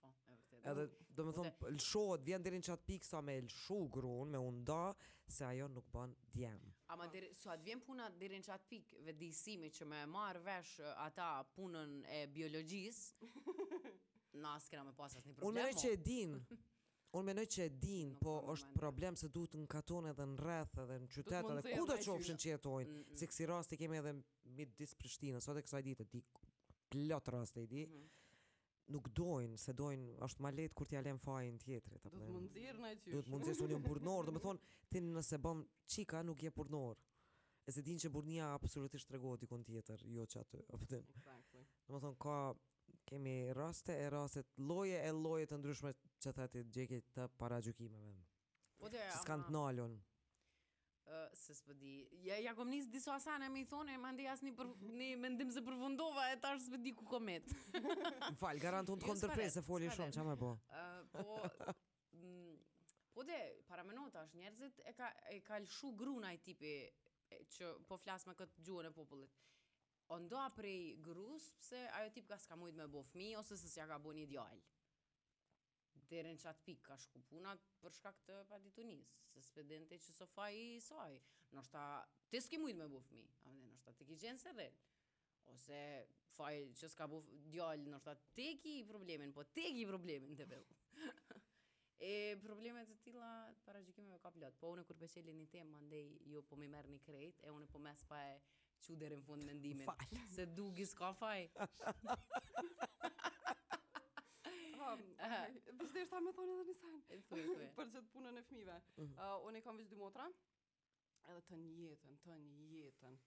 po, e vërtetë. Edhe, do me thonë, Ute... lëshohet, vjen deri n'qat pikë sa me lëshu grunë, me u nda, se ajo nuk bën djem. Ama derisa të vjen puna deri n'qat pikë, vetëdijesimi që me marrë vesh ata punën e biologjisë, na s'kena me pas asnjë problem. Unë menoj që e dinë, Unë menoj që e dinë, po është problem se duhet në katun edhe në rreth edhe në qytet edhe kudo qofshin që jetojnë, se kësi rastesh kemi edhe midis Prishtinës, sot e kësaj dite, di plot raste i di, nuk dojnë, se dojnë, është ma letë kur t'ja lenë fajin tjetrit. Do me nxjerr në qysh. Do me nxjerr, unë jam burrnor, do më thonë, ti nëse bën qika, nuk je burrnor. E s'e din që burrnia absolutisht tregohet dikun tjetër, jo qaty. Exactly. Do më thonë, ka kemi raste e raste, lloje e lloje të ndryshme që the ti Gjeki të paragjykimeve. Po të ja. S'kan të nalun. Ë, se s'po di. Ja ja kom nis disa sene me i thonë, mandej asni prej në mendim s'e përfundova e tash s'po di ku kom met. M'fal, garant unë të jo, kom ndërpre se se foli shumë, çfarë me bë? Ë, po Po dhe, paramendo ti, është njerëzit e ka, e ka lëshu gruna i tipi që po flasë me këtë gjuhën e popullit. O nda prej grus pse ajo tipka ska mujt me bo fmi ose se sja ka bo nji djal deri në çat pik ka shku puna për shkak të paditunis se spe din ti që so faji i saj noshta ti ske mujt me bo fmi a mendon noshta ti ki qen serrel ose faji që ska bo djal noshta ti ki problemin po ti ki problemin debil E probleme të tilla paragjykimeve ka plot. Po unë kur po çeli një temë mandej ju po më merrni krejt e unë po mes pa e çu deri në fund mendimin. Fal. Se Dugi s'ka faj. Ha, deshta me thonë edhe një sen. Për qit punën e fmive. Uh, mhm. unë i kam veç dy motra, edhe tan jetën, tan jetën.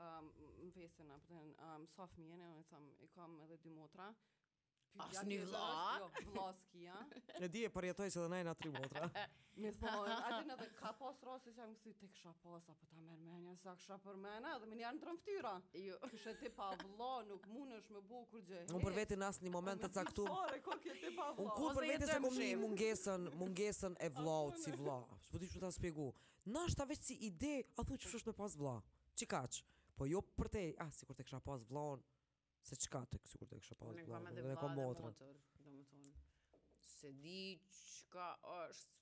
Um, më vesin, a din, um, sa fëmijë jeni, unë thom, i kam edhe dy motra. Asnjë vlla? Jo, vlla s'ki a. E di e përjetoj se edhe na jena tri motra. M'i thonë, a din edhe ka pas raste, që jam kthy, të kisha pas, a po ta merr menja, s'e kisha përmen a, dhe menjëherë ndërron ftyra. Jo. Qysh ti pa vlla, nuk mundesh me bo kurgjë. Unë për veti n'asnjë moment të caktu. Unë kurrë për veti s'e kom ni mungesën, mungesën e vllaut si vlla. S'po di qysh ta spjegu. Nashta veq si ide a thu qysh është me pas vlla. Qikaq. Po jo përtej, ah sikur të kisha pas vllaun, se çka të sikur të kisha pas vllaun, unë e kam motrën. Domethënë se di çka është,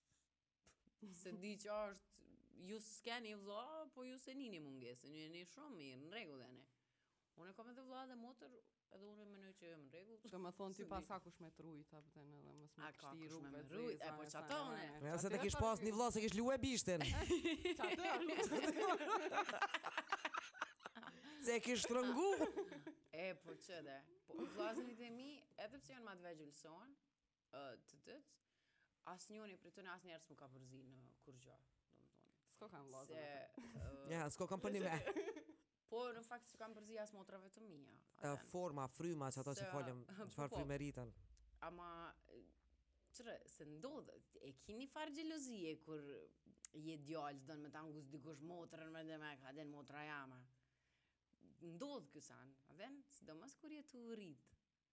se di çka është, ju s'keni vlla, po ju s'e nini mungesën, ju jeni shumë mirë, në rregull jeni. Unë e kam edhe vlla edhe motër, Edhe unë mënoj që jam në rregull. Domethon ti po s'ka kush me t'rujt ta bën edhe më smë kështi rrugë me t'rujt. E po qato unë. Ja se të kish pas një vlla s'e kish lujt bishtin. Qato. Se e kish shtrëngu. E po qe de. Po vllaznit e mi, edhe pse janë më të vegjël se unë, Asnjëri prej tyre asnjëherë s'm'u ka përzi në kurrgjë, domethënë. S'kokan vëllazë. Se Ja, s'ko kanë për një Po në fakt s'ju kam përzi as motrave të mia. Forma, fryma, qato që folëm, po, çfarë po. fryme rriten. Ama kqyre, se ndodhet, e ki ni far xhelozie kur je djalë, don me ta nguc dikush motrën me demek a din motra jeme. Ndodh ky sen, a din? Sidomos kur je tu rrit.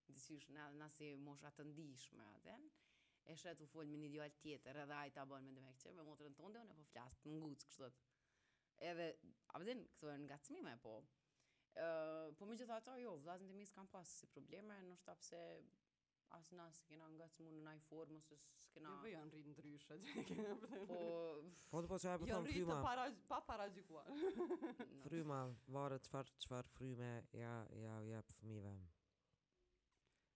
Diqysh na na si mosha të ndishme a din e sheh tu fol me një djalë tjetër edhe ai ta bën me demek qe me motrën tënde unë po flas të ngucë kështu thotë edhe a din këto janë ngacmime po po megjithatë jo vëllazënit e mi s'kanë pas ksi probleme ndoshta pse as na s'i kena ngacmu në naj formë ose s'kena jo po janë rrit ndryshe po po të po qajo po thom fryma para pa paragjykuar fryma varet çfar çfar fryme ja ja jep fëmijëve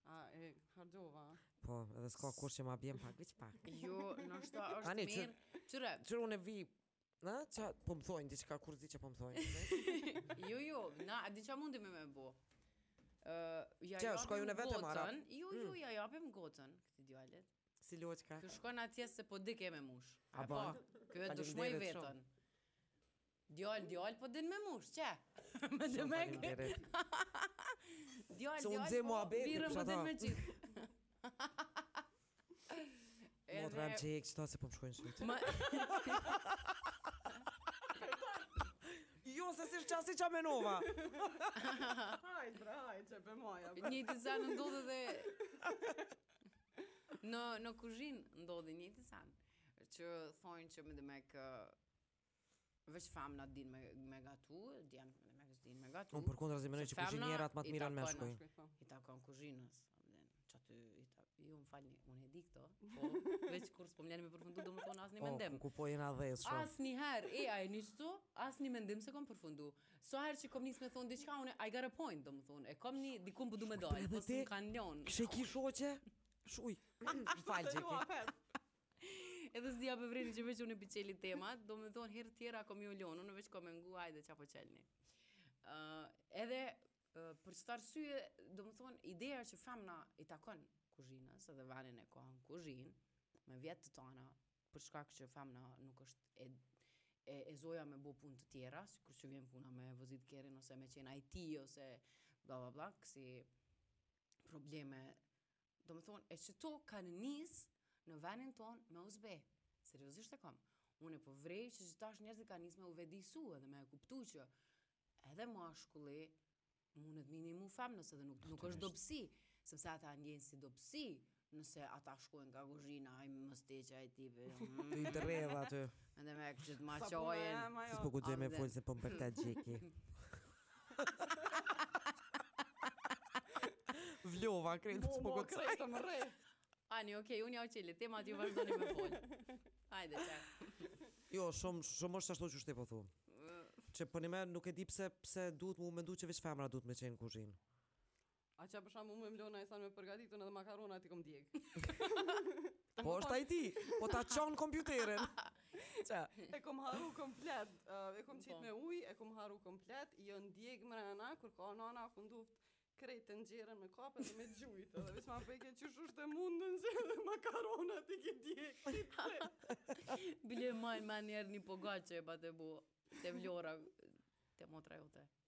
A e harrova. Po, edhe s'ka kush që ma bjen pak, veq pak. Jo, nashta është Ani, mirë. Qyre. Qyre unë e vi. Na, çka po më thojnë, diçka kur zi që po më thojnë. jo, jo, na, a di çka mundemi me bo. Uh, ja Qe, shkoj unë vetë marr a. Jo, jo, mm. ja japim gotën këtë djalit. Si loqka. Ky shkon atje se po dik e me mush. A po. Ky e dëshmoi veten. Djalë djalë po din me mush qe me demek djalë djalë po birrën po din me qit Motra më qe qëto se po më shkojnë sytë Jo, se si qasi qa menova Hajt, bre, hajt, që për maja Një të zanë ndodhe dhe Në, në kuzhinë ndodhe një të zanë Që thonë që me dhe me kë Veç femnat dinë me me gatu, djemtë me ditë me gatu. Unë përkundrazi mendoj që kuzhinierat më të mirë janë meshkuj. Po. I takon kuzhinës. Çati i ta, ju më falni, unë e di këto. Po, veç kur s'po m'leni me përfundu, domethonë asni oh, mendim. Ku po jena dhe shumë. Asni herë, e a e nisa, asni mendim se kom përfundu. Sa herë që kom nis me thonë diçka, unë I got a point, domethonë. E kom një dikun po du me dalë, po s'më kanë lënë. Kishe ki shoqe? Shuj. Më fal, Gjeki. Edhe s'di a po vreni që veç unë pi çeli temat, domethonë herët tjera kom ju lonë, unë veç kom ngu, hajde ça po çelni. Uh, edhe uh, për qëtë arsye, domethonë, ideja që femna i takon kuzhinës edhe vanin e ka n'kuzhinë, me vjet të tana, për shkak që femna nuk është e, e, e zoja me bo punë të tjera, sikur që vjen puna me vozitë kerrin, ose me qenë IT, ose bla bla bla, kësi probleme domethonë, e qëto kanë nis në venin ton me u zbeh. Seriozisht e kam. Unë po vrej që që tash njerëzit kanë nis me u vetëdijësu edhe me e kuptu që edhe mashkulli mundet m'i nimu femnës edhe nuk, nuk është dobësi, sepse ata e ndjenë si dobësi, nëse ata shkojnë nga kuzhina, ai më steqja ai tipi. Të i dredh aty. Edhe me këtë ma çojnë. S'po guxoj me fol se po më përta Gjeki. Vlora, krejt të po këtë sajtë. Mo, krejt Ani, okej, okay, unë jau çeli temat, ju vazhdoni me folë. Hajde, qe. Jo, shumë, shumë është ashtu qysh po thu. Që për nime nuk e di pse, pse duhet m'u mendu që veç femra duhet me qenë n'kuzhinë. A qa për shembull më m'lo nana e sa me përgatit, unë edhe makaronat i kom djeg. Po është ai ti, po ta çon kompjuterin. Ça? E kom harru komplet, uh, e kom qit po. me ujë, e kom harru komplet, jon djeg m'u rana, kur ka nana u duft krejt tenxheren me kapë dhe me gjujt, edhe veç m'a pvetke qysh osht e mundun që edhe makaronat i ki djekit. Bile maj men njeherë një pogaçe që e bate bu, te vlora, te motra jote.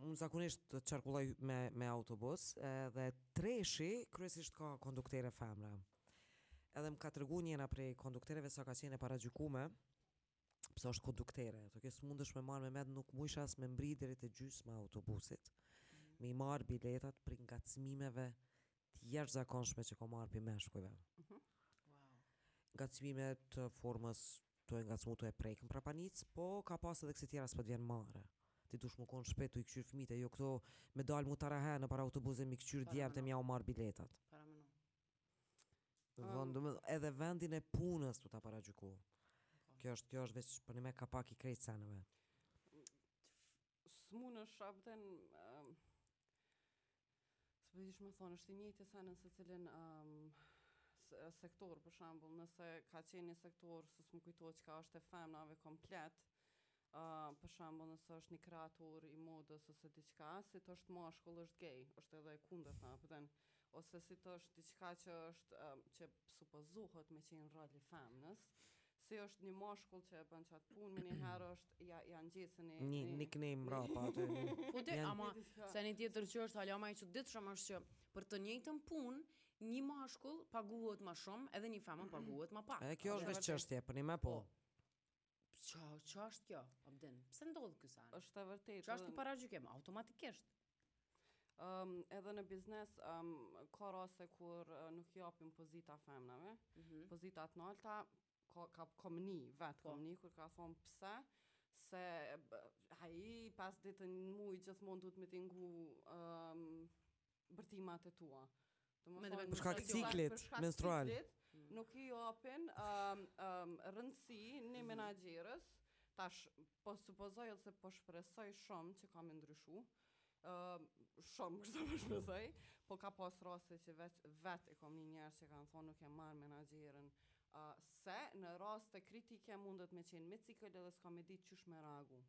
Unë zakonisht qarkulloj me me autobus edhe treshi kryesisht ka konduktere femra. Edhe më ka tregu njena prej konduktereve sa ka qenë e paragjykume, pse është konduktere. Thotë ti s'mundesh me marrë me men, nuk mujsha as me mbri deri te gjysma e autobusit, me i marrë biletat prej ngacmimeve të jashtëzakonshme që ka marrë prej meshkujve. Ngacmime t'formës tu e ngacmu, tu e prek në prapanicë, po ka pasë edhe kësi tjera s'po të vjen marre. Ti dush m'u kon shpi tu i kqyr fmijët e jo këto me dalë m'u tallë nëpër autobus dhe me i kqyr djemt e me jau marrë biletat. Edhe vendin e punës tu ta paragjyku. Kjo është kjo është veç për një, me kapak i krejt seneve. S'mun, Abdin... Se për gjithçka me thonë, është i njëti sen në secilin um, sektor, për shembull, nëse ka qenë një sektor, se s'm'u kujtu çka është e femnave komplet, uh, për shembull, nëse është një kreator i modës, ose diçka, si të është mashkull, është gej, është edhe e kundërta, Abdin, ose si t'është diçka që është që supozohet me qenë roli i femnës, si është një mashkull që e bën qat punë, menjëherë është ja ja ngjesin një një nickname mbrapa aty. Po ti ama se një tjetër që është hala më e çuditshme është që për të njëjtën punë një mashkull paguhet më shumë edhe një femër paguhet më pak. Edhe kjo është veç çështje, po ne më po. po. Ça, ça është kjo, Abdin? Pse ndodh ky sen? Është e vërtetë. Ça është ky paragjykim? Automatikisht. Um, edhe në biznes um, ka raste kur uh, nuk i japim pozita femnave, mm -hmm. pozita të nalta, ka, ka kom ni, vetë po. kom ni, kur ka thonë pse, se uh, haj pesë ditë në muj gjithmonë duhet me t'i ngu um, bërtimat e tua. Domethënë për shkak të ciklit menstrual. Nuk i japin rëndësi një mhm. menaxheres. Tash po supozoj ose po shpresoj shumë që kanë ndryshu. Ë uh, shumë kështu po shpresoj, po ka pas raste që vetë vet e kam ni njerëz që kanë thonë nuk e marr menaxheren uh, se në raste kritike mundet me qenë me cikël edhe s'ka me ditë qysh me reagu.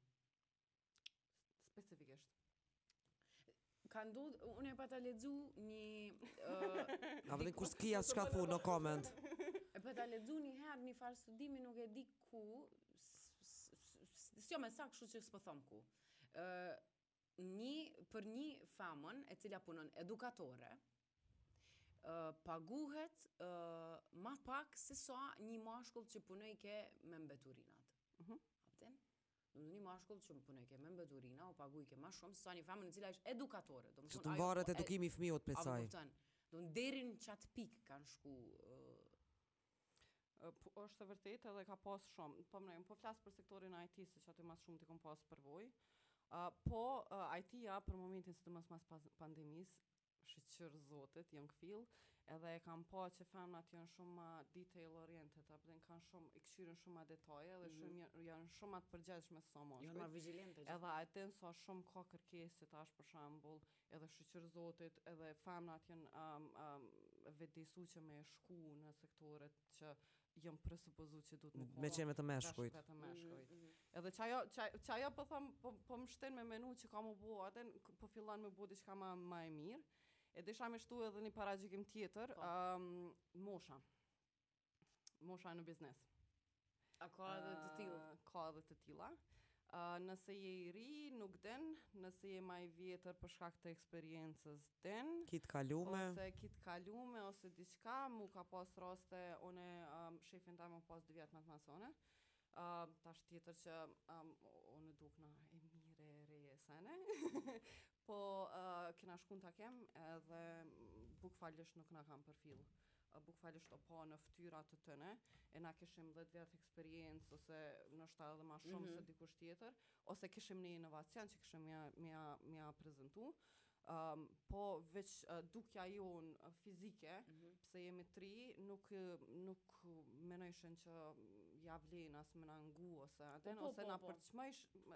Specifikisht. Ka ndodh, unë e pata ledzu një... Uh, A veç edhe kur s'ki as çka thu në koment. E pata lexu një herë një farë studimi nuk e di ku, s'jom e saktë kështu që s'po thom ku. Uh, një, për një femën e cila punon edukatore, uh, paguhet uh, ma pak se sa një mashkull që punojke me mbeturinat. Uh mhm. -huh. Domethënë një mashkull që punojke me mbeturina u pagujke ma shumë sa një femër e cila është edukatore. Domethënë, ajo varet edukimi i fëmijës prej saj. Domethënë deri në qatë pikë kanë shku Po është e vërtetë edhe ka pas shumë. Po unë po flas për sektorin e IT-së se qaty më së shumti kam pas përvojë. Uh, po uh, IT-ja për momentin sidomos pas pandemisë shyqyr zotit jon kthjell edhe e kam pa që femnat janë shumë ma detail oriented apo dhe kanë shumë i këqyrin shumë ma detaje edhe mm -hmm. shumë janë, janë shumë ma të përgjegjshme se meshkujt janë ma vigjilente edhe a din sa shumë ka kërkesë që tash për shembull edhe shyqyr zotit edhe femnat janë um, um, vetëdijesu që me shku në sektoret që jam presupozu që duhet me Me qenë veç të meshkujt. Të meshkujt. Mm -hmm. Edhe qajo, qa, qajo po them, po, po më shtin me menu që ka m'u bo a din, po fillon me bo diçka ma, ma e mirë. E desha me shtu edhe një paragjikim tjetër, po. um, mosha. Mosha në biznes. A ka edhe të tilla? Ë, Ka edhe të tilla. Ë, Nëse je i ri, nuk din, nëse je ma i vjetër për shkak të eksperiencës din, Ki të kalume. ose ki të kalume ose diçka, mu ka pas raste, unë ë, shefin tem m'e pas dy vjet ma t'madh se unë, ë, tash tjetër që ë, unë dukna e mirë e re e sene, Po kena shku në takim edhe bukfalisht nuk na kanë përfill. Bukfalisht po në ftyra të tyne, e na kishim 10 vjetë eksperiencë, ose noshta edhe ma shumë mm -hmm. se dikush tjetër, ose kishim një inovacion që kishim me ja, me ja, me ja prezentu. Um, po veç uh, dukja jonë uh, fizike, mm -hmm. pse jemi t'ri, nuk, nuk menojshin që ja vlen as me na ngu, ose, po, po, ose po, na po. përçmojshin,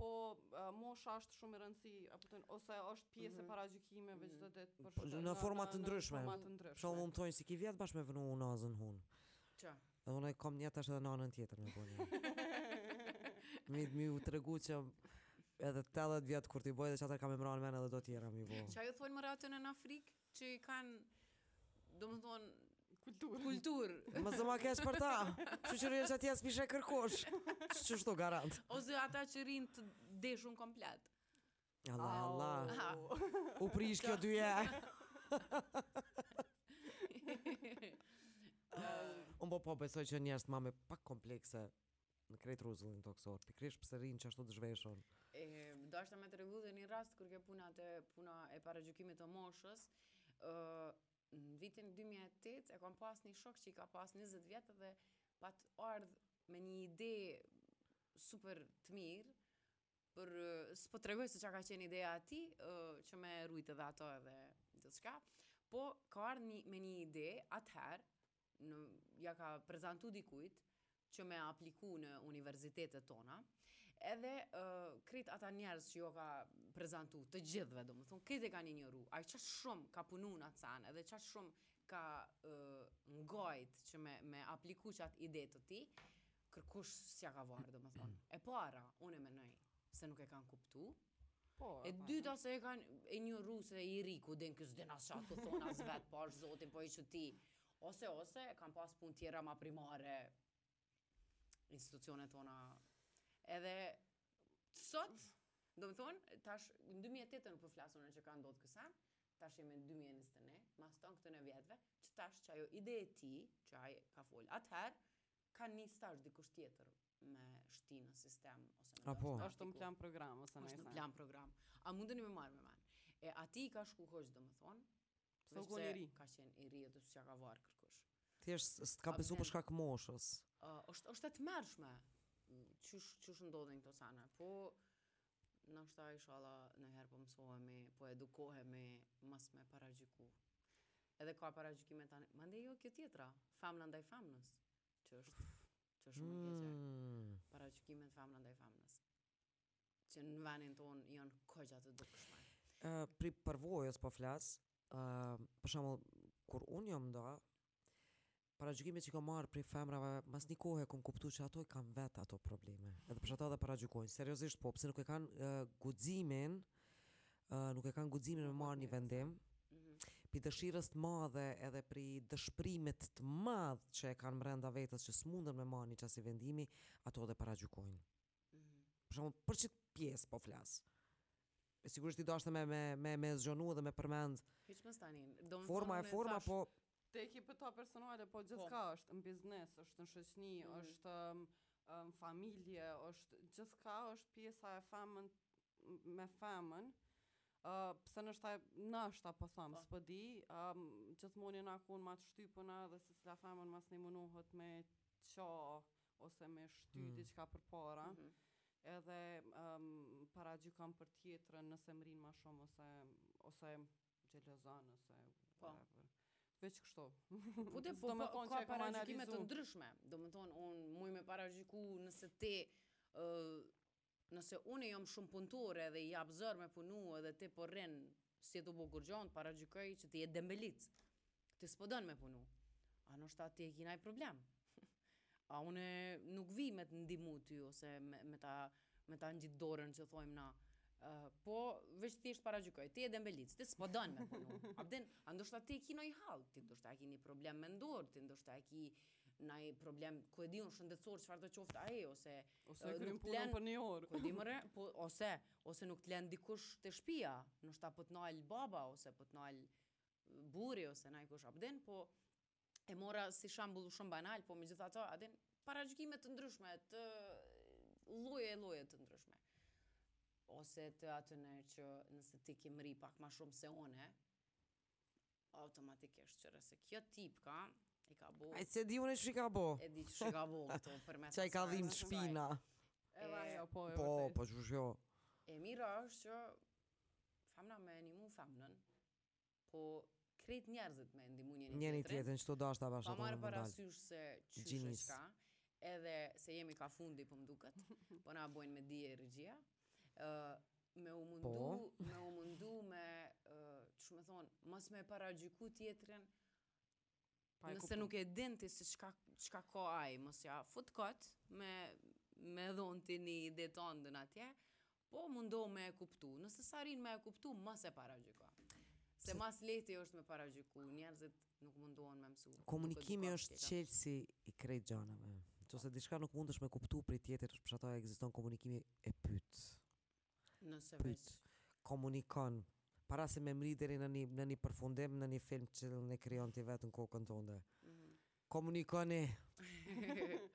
Po mosha është shumë e rëndësi, apo ose është pjesë e mhm. paragjykimeve çdo mhm. ditë për po, shkak në forma të ndryshme. Sa mund të thonë si ki vjet bashkë me vënë unazën n'hun. Ç'a? Dhe unë kam një tash edhe në anën tjetër me bo. Me me ju tregu që edhe 80 vjet kur ti bëj dhe qatër kam me marr n'mend edhe do tjera me bo. Ç'a ju thonë t'mjerat në Afrikë? Që i kanë, domethënë... Kulturë. Kulturë. Mos ma keq për ta. Çyqyr që atje s'pi sheh kërkush. Që qashtu garant. Ose ata që rrinë të deshun komplet. Allah, Allah. U prish kjo dynje. Unë po po besoj që njerëzit ma me pak komplekse në krejt rruzullin tokësor, pikërisht pse rrinë qashtu të zhveshun. E, ndoshta me tregu dhe një rast, kur ke puna, të, puna e paragjukimit të moshës, e, në vitin 2008 e kam pas një shok që i ka pas 20 vjetë dhe pat ardh me një ide super të mirë, por s'po tregoj se çka ka qenë ideja e tij, që me rujt edhe ato edhe diçka. Po ka ardh me një ide atëherë në ja ka prezantu dikujt që me apliku në universitetet tona, edhe uh, krejt ata njerëz që ju ka prezantu të gjithëve, domethonë, krejt e kanë injoru, ai qaq shumë ka punu në atë sen, edhe qaq shumë ka uh, ngajt që me, me apliku qatë ide të tij, kërkush s'ja ka varë, domethënë. E para, unë e mendoj se nuk e kanë kuptu. Po, e dyta se e kanë e një kush e di ky s'din as çfarë të thonë as vet po as zotin po i çuti. Ose ose e kanë pas punë tjera më primare institucionet tona. Edhe sot, domethonë, tash, në 2008 nuk po flasë unë që ka ndodhë kjo, tash jemi në 2021, mas tanë këtyne vjetëve, që tash që ajo ide e tij, që ajo ka folë atëherë, Ka nis tash dikush tjetër me shti në sistem ose në Apo. Është në plan program ose nëse. Është në plan program. A mundeni me marrë me mend? E atij i ka shku huq domethonë, Pse u i ri? Ka qenë i ri edhe s'ja ka varë kërkush. Thjesht s'ka besu për shkak moshës. Uh, është është e tmerrshme. Qysh qysh ndodhin këto sene. Po Nashta ishalla ndonjëherë po mësohemi, po edukohemi mos me paragjyku. Edhe ka paragjykime tani. Mandej jo kjo tjetra, femna ndaj femnës, që është që është shumë e keqe. Mm. Paragjykimet femna ndaj femnës. Që në vendin tonë janë kogja të dukshme. Ë pri përvojës po flas. Ë për shembull kur unë jam nda Paragjykimet që kam marrë prej femrave, mas një kohe kom kuptu që ato i kanë vetë ato probleme. Edhe për ato edhe paragjykojnë. Seriozisht po, pse nuk e kanë uh, guximin, uh, nuk e kanë guximin me marrë një vendim, mhm. pi dëshirës të madhe edhe pri dëshprimit të madh që e kanë mrenda vetës që s'mundën me marrë një asi vendimi, ato edhe paragjykojnë. Mm -hmm. Për shembull, për qët pjesë po flas. E sigurisht u dashtë me, me, me, me zgjanu dhe me përmend. Hiç tani. Forma e forma, po Te e ki përveç personale, po gjithçka po. është, në biznes, është në shoqni, mm -hmm. është në familje, është gjithçka është pjesa e femnës me femën, uh, pse nashta, në është po thom, po. s'po di, um, gjithmoni na kanë ma të shtypuna dhe secila femën masnej munohet me ça ose me shty mm. diçka përpara, mm -hmm. edhe um, paragjykon për tjetrën nëse mrrin ma shumë ose, ose xhelozon ose po. whatever. Veç kështu. Po dhe po, po ka paragjykime të ndryshme. Domethonë, unë muj me paragjyku nëse ti, uh, nëse unë jam shumë punëtore dhe i jap zor me punu edhe ti po rrin s'je tu bo kurgjo, paragjykoj që ti je dembelicë. Ti s'po don me punu. A noshta ti e ki naj problem? A une nuk vij me të ndihmu ty ose me ta me ta ngjat dorën që thojmë na. Po veç thjesht paragjykoj. Ti je dembelicë, ti s'po don me punu. Abdin, a ndoshta ti e ki nonjë hall, ti ndoshta e ki ni problem mendor, ti ndoshta e ki naj problem ku e di unë shëndetësor çfarë do qoftë ai ose Ose e kryn punën për një orë. Ku e di more, po ose ose nuk të len dikush te shpia, ndoshta po të nal baba ose po të nal burri ose naj kush a e din, po e morra si shambull shumë banal, po me gjithatë, a e din, paragjykime të ndryshme, të lloje-lloje të ndryshme. Ose atë, që nëse ti ki mrri pak ma shumë se unë, automatikisht qyre se kjo tip ka, i ka bo. E s'e di unë që i ka bo. E di që i ka bo, këto për me të sajë. Që i ka dhim shpina. E la jo, po e vërtetë. Po, po që jo. E mira është që femna me një mu femnën, Po krejt njerëzit me e ndihmu njëni-tjetrin. Njëni-tjetrin ç'tu dasht ta bash atë me mund dal. Pa marr parasysh se qysh e çka. Edhe pse jemi kah fundi po m'duket. Po na bojn me dije regjia. Me u mundu me u mundu me, dmth me thonë, mos me paragjyku tjetrin Pa e Nëse kuptu. nuk e din ti se çka çka ka ai, mos ja fut kot me, me dhonë ti një ide tonden atje, po mundohu me e kuptu. Nëse s'arrin me e kuptu, mos e paragjyko. Se Se- ma s'lehti është me paragjyku, njerëzit nuk mundohen me mësu. nuk Komunikimi edukohet është tjetër. çelësi i krejt gjanave. Nëse diçka nuk mundesh me kuptu prej tjetrit, është për qato ekziston komunikimi e pyet. Nëse veç komunikon, para se me mri deri në një, në një përfundim, në një film që e krijon ti vetë në kokën tënde. Komunikoni!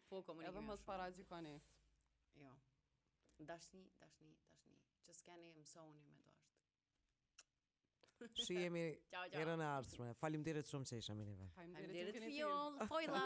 Po komunikoni. Edhe mos paragjykoni. Jo. Dashni, dashni, dashni. Që s'keni mësoni me dashtë. Shihemi Ciao, ciao. herën e ardhshme. Faleminderit shumë që ishe me neve. Faleminderit Faleminderit Fjoll, Fjolla.